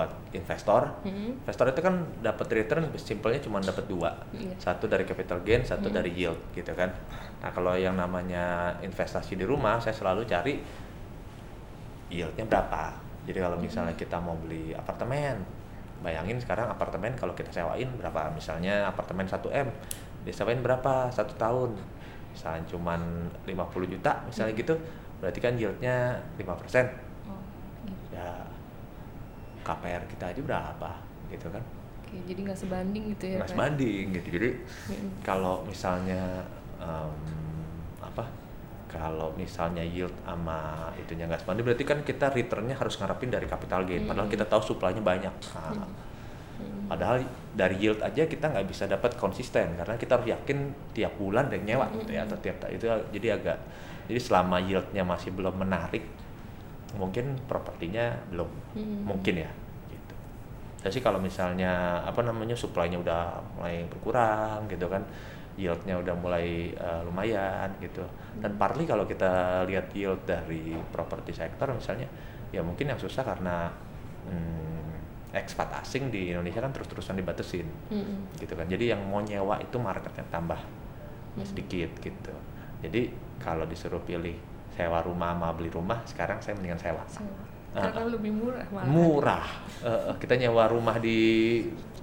buat investor. Mhm. Investor itu kan dapat return simpelnya cuma dapat dua, Iya. satu dari capital gain, satu Hmm. dari yield gitu kan. Nah kalau yang namanya investasi di rumah, saya selalu cari yieldnya berapa. Jadi kalau misalnya kita mau beli apartemen, bayangin sekarang apartemen kalau kita sewain berapa? Misalnya apartemen 1 m, disewain berapa satu tahun? Misalnya cuman 50 juta, misalnya gitu, berarti kan yieldnya 5%. Oh, gitu. Ya KPR kita aja berapa gitu kan? Oke, jadi nggak sebanding gitu ya. nggak sebanding gitu jadi kalau misalnya em, apa kalau misalnya yield sama itunya nggak sebanding berarti kan kita returnnya harus ngarepin dari capital gain padahal Mm-mm. kita tahu supply-nya banyak Nah, Mm. padahal dari yield aja kita nggak bisa dapat konsisten karena kita harus yakin tiap bulan dan nyewa gitu ya atau tiap itu jadi agak jadi selama yieldnya masih belum menarik mungkin propertinya belum Mm. mungkin ya gitu. Jadi sih kalau misalnya apa namanya supply-nya udah mulai berkurang gitu kan, yieldnya udah mulai eh, lumayan gitu. Dan partly kalau kita lihat yield dari properti sektor misalnya, ya mungkin yang susah karena hmm, ekspat asing di Indonesia kan terus-terusan dibatesin Mm-mm. gitu kan. Jadi yang mau nyewa itu marketnya tambah Hmm. sedikit gitu. Jadi kalau disuruh pilih sewa rumah sama beli rumah, sekarang saya mendingan sewa. Ah, Karena lebih murah malah. murah. Eh, kita nyewa rumah di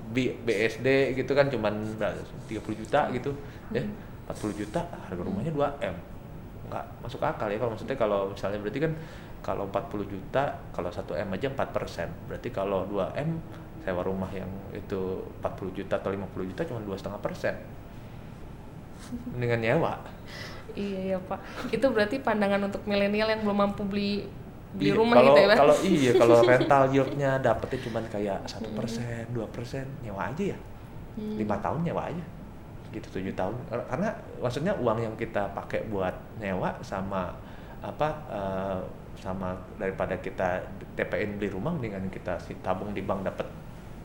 B- BSD gitu kan cuman berapa, 30 juta gitu ya. Hmm. 40 juta harga rumahnya 2 m. Nggak masuk akal ya kalau maksudnya kalau misalnya berarti kan kalau 40 juta kalau 1 m aja 4 persen. Berarti kalau 2 m sewa rumah yang itu 40 juta atau 50 juta cuma dua setengah persen dengan nyewa Iya ya Pak. Itu berarti pandangan untuk milenial yang belum mampu beli beli Iya, rumah kalau, gitu ya Pak. Kalau iya, kalau rental yieldnya dapetnya cuma kayak satu persen, dua persen, nyewa aja ya, Hmm. lima tahun nyewa aja, gitu tujuh tahun. Karena maksudnya uang yang kita pakai buat nyewa sama apa eh, sama daripada kita TPN beli rumah, mendingan kita si tabung di bank dapat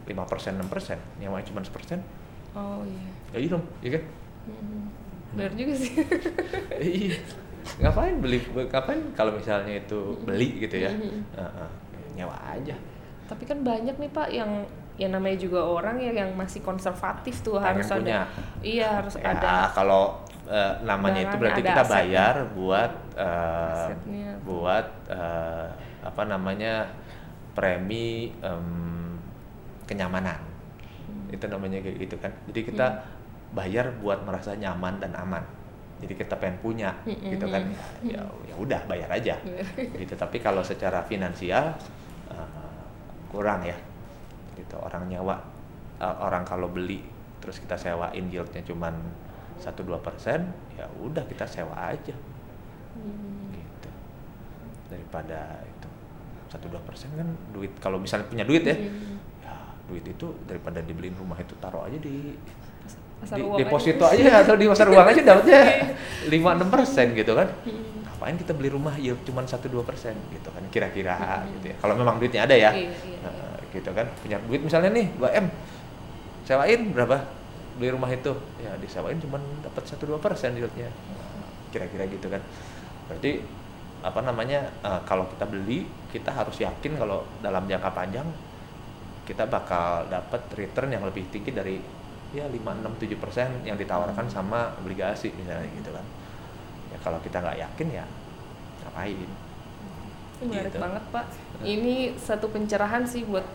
lima persen, enam persen, nyewa cuma sepersen, Oh iya. ya dong, iya kan? Hmm. Benar juga sih. iya ngapain beli ngapain kalau misalnya itu beli gitu ya. Heeh, nyewa aja Tapi kan banyak nih Pak yang ya namanya juga orang ya yang masih konservatif tuh Pengen harus punya. ada. Iya harus ya ada kalau eh, namanya itu berarti kita asetnya. bayar buat Asetnya. buat eh, apa namanya premi em, kenyamanan Hmm. itu namanya kayak gitu kan jadi kita bayar buat merasa nyaman dan aman. Jadi kita pengen punya Mm-mm. gitu kan. Ya ya udah bayar aja. Gitu. Tapi kalau secara finansial eh, kurang ya. Gitu orang nyawa eh, orang kalau beli terus kita sewain yieldnya cuman 1-2 persen ya udah kita sewa aja. Hmm. gitu. Daripada itu 1-2 persen kan duit kalau misalnya punya duit ya Hmm. ya duit itu daripada dibeliin rumah itu taruh aja di Pasar di uang deposito aja. atau di pasar uang aja dapatnya 5-6 persen gitu kan. Hmm. ngapain kita beli rumah? Yield cuma 1-2 persen gitu kan kira-kira gitu ya. Kalau memang duitnya ada ya. Iya, iya, iya. Nah, gitu kan. Punya duit misalnya nih 2 m. Sewain berapa? Beli rumah itu. Ya disewain cuma dapat 1-2 persen yieldnya Nah, kira-kira gitu kan. Berarti apa namanya eh, kalau kita beli kita harus yakin kalau dalam jangka panjang kita bakal dapat return yang lebih tinggi dari ya 5 6 7 persen yang ditawarkan sama obligasi misalnya gitu kan ya kalau kita nggak yakin ya ngapain Ini menarik Gitu. banget Pak. Ini satu pencerahan sih buat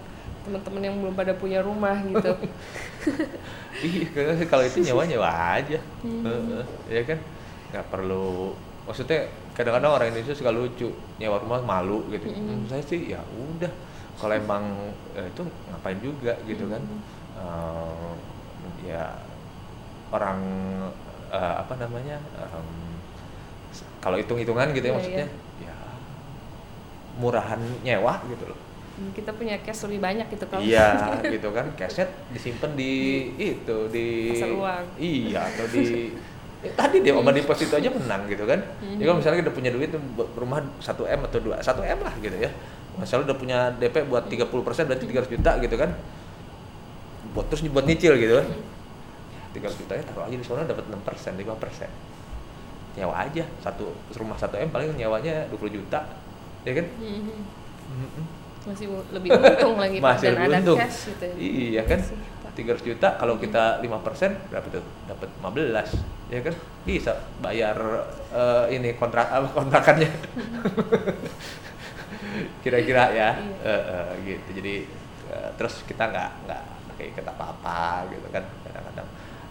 teman-teman yang belum pada punya rumah gitu. Iya, kalau itu nyewa nyewa aja, Hmm. Ya kan, nggak perlu. Maksudnya kadang-kadang orang Indonesia suka lucu nyewa rumah malu gitu. Hmm, saya sih ya udah, kalau emang eh, itu ngapain juga gitu kan, Mm. Ya orang eh, apa namanya, s- kalau hitung-hitungan gitu ya Iya, maksudnya, ya murahan nyewa gitu loh. Hmm, Kita punya cash lebih banyak gitu kalau Iya, gitu kan. Cashnya disimpan di itu di Pasar uang. Iya, atau di eh, tadi dia oma deposito aja menang gitu kan. Mhm. Ya kalau misalnya kita punya duit buat rumah 1 m atau 2 1 m lah gitu ya. Misalnya udah punya DP buat 30% berarti 300 juta gitu kan. Buat terus buat nyicil gitu kan. 300 juta ya taruh aja di sana dapat 6%, 5%. Nyewa aja satu rumah 1 m paling nyewanya 20 juta. Ya kan? Mhm. Mm-mm. masih u- lebih untung lagi masih dan lebih ada untung cash gitu ya. iya kan Pak. 300 juta kalau kita 5% berapa tuh dapat 15 ya kan bisa bayar eh, ini kontrak apa kontrakannya kira-kira ya Iya. Eh, eh, gitu jadi eh, terus kita nggak nggak kayak kita apa-apa gitu kan kadang-kadang.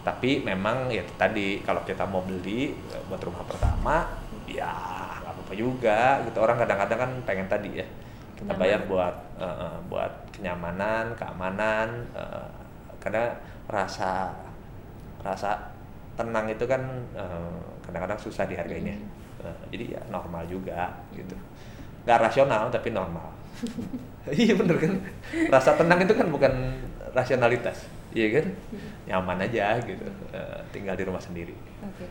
Tapi memang ya tadi kalau kita mau beli eh, buat rumah pertama ya nggak apa-apa juga gitu. Orang kadang-kadang kan pengen tadi ya kita Kenyamanan. bayar buat eh, buat kenyamanan keamanan eh, karena rasa rasa tenang itu kan eh, kadang-kadang susah dihargainya. Eh, jadi ya normal juga gitu. Nggak rasional tapi normal. Iya bener kan? Rasa tenang itu kan bukan rasionalitas. Iya kan? Nyaman aja gitu. Eh, tinggal di rumah sendiri. Oke.